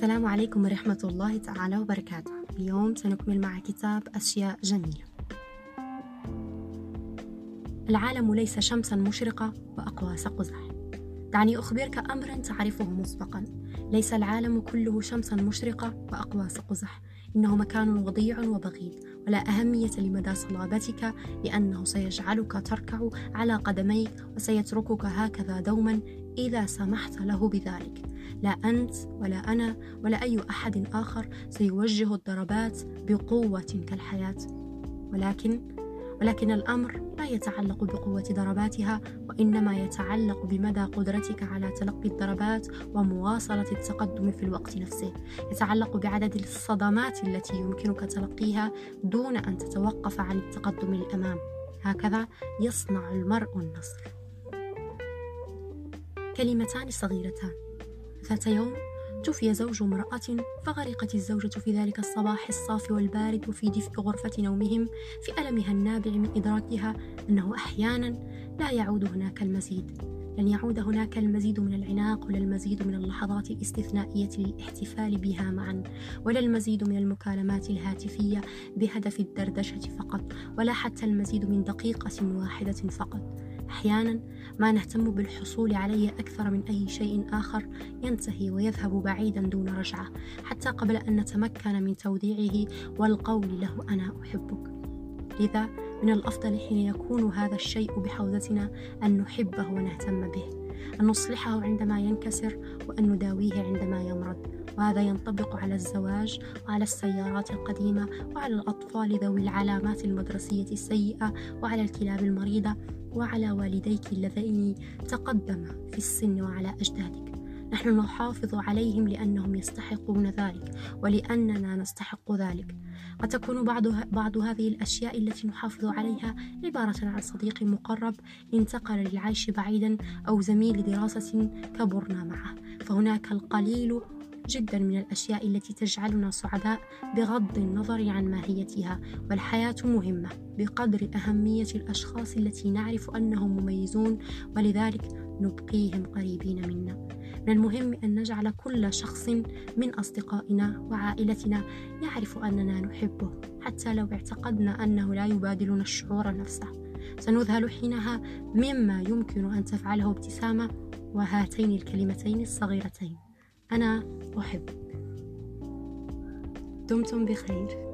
السلام عليكم ورحمة الله تعالى وبركاته. اليوم سنكمل مع كتاب أشياء جميلة. العالم ليس شمسا مشرقة وأقواس قزح. دعني أخبرك أمرا تعرفه مسبقا. ليس العالم كله شمسا مشرقة وأقواس قزح. إنه مكان وضيع وبغيض. ولا أهمية لمدى صلابتك لأنه سيجعلك تركع على قدميك وسيتركك هكذا دوما إذا سمحت له بذلك. لا أنت ولا أنا ولا أي أحد آخر سيوجه الضربات بقوة كالحياة. ولكن ولكن الأمر لا يتعلق بقوة ضرباتها وإنما يتعلق بمدى قدرتك على تلقي الضربات ومواصلة التقدم في الوقت نفسه. يتعلق بعدد الصدمات التي يمكنك تلقيها دون أن تتوقف عن التقدم للأمام. هكذا يصنع المرء النصر. كلمتان صغيرتان. ذات يوم توفي زوج امرأة فغرقت الزوجة في ذلك الصباح الصافي والبارد وفي دفء غرفة نومهم في ألمها النابع من إدراكها أنه أحيانا لا يعود هناك المزيد. لن يعود هناك المزيد من العناق ولا المزيد من اللحظات الاستثنائية للاحتفال بها معا ولا المزيد من المكالمات الهاتفية بهدف الدردشة فقط ولا حتى المزيد من دقيقة واحدة فقط. أحيانا ما نهتم بالحصول عليه أكثر من أي شيء آخر ينتهي ويذهب بعيدا دون رجعة حتى قبل أن نتمكن من توديعه والقول له أنا أحبك. لذا من الأفضل حين يكون هذا الشيء بحوزتنا أن نحبه ونهتم به أن نصلحه عندما ينكسر وأن نداويه عندما يمرض. وهذا ينطبق على الزواج وعلى السيارات القديمة وعلى الأطفال ذوي العلامات المدرسية السيئة وعلى الكلاب المريضة. وعلى والديك اللذين تقدما في السن وعلى أجدادك. نحن نحافظ عليهم لأنهم يستحقون ذلك ولأننا نستحق ذلك. قد تكون بعض, بعض هذه الأشياء التي نحافظ عليها عبارة عن صديق مقرب انتقل للعيش بعيدا أو زميل دراسة كبرنا معه. فهناك القليل جدا من الأشياء التي تجعلنا سعداء بغض النظر عن ماهيتها والحياة مهمة بقدر أهمية الأشخاص التي نعرف أنهم مميزون ولذلك نبقيهم قريبين منا. من المهم أن نجعل كل شخص من أصدقائنا وعائلتنا يعرف أننا نحبه حتى لو اعتقدنا أنه لا يبادلنا الشعور نفسه. سنذهل حينها مما يمكن أن تفعله ابتسامة وهاتين الكلمتين الصغيرتين. أنا أحب. دمتم بخير.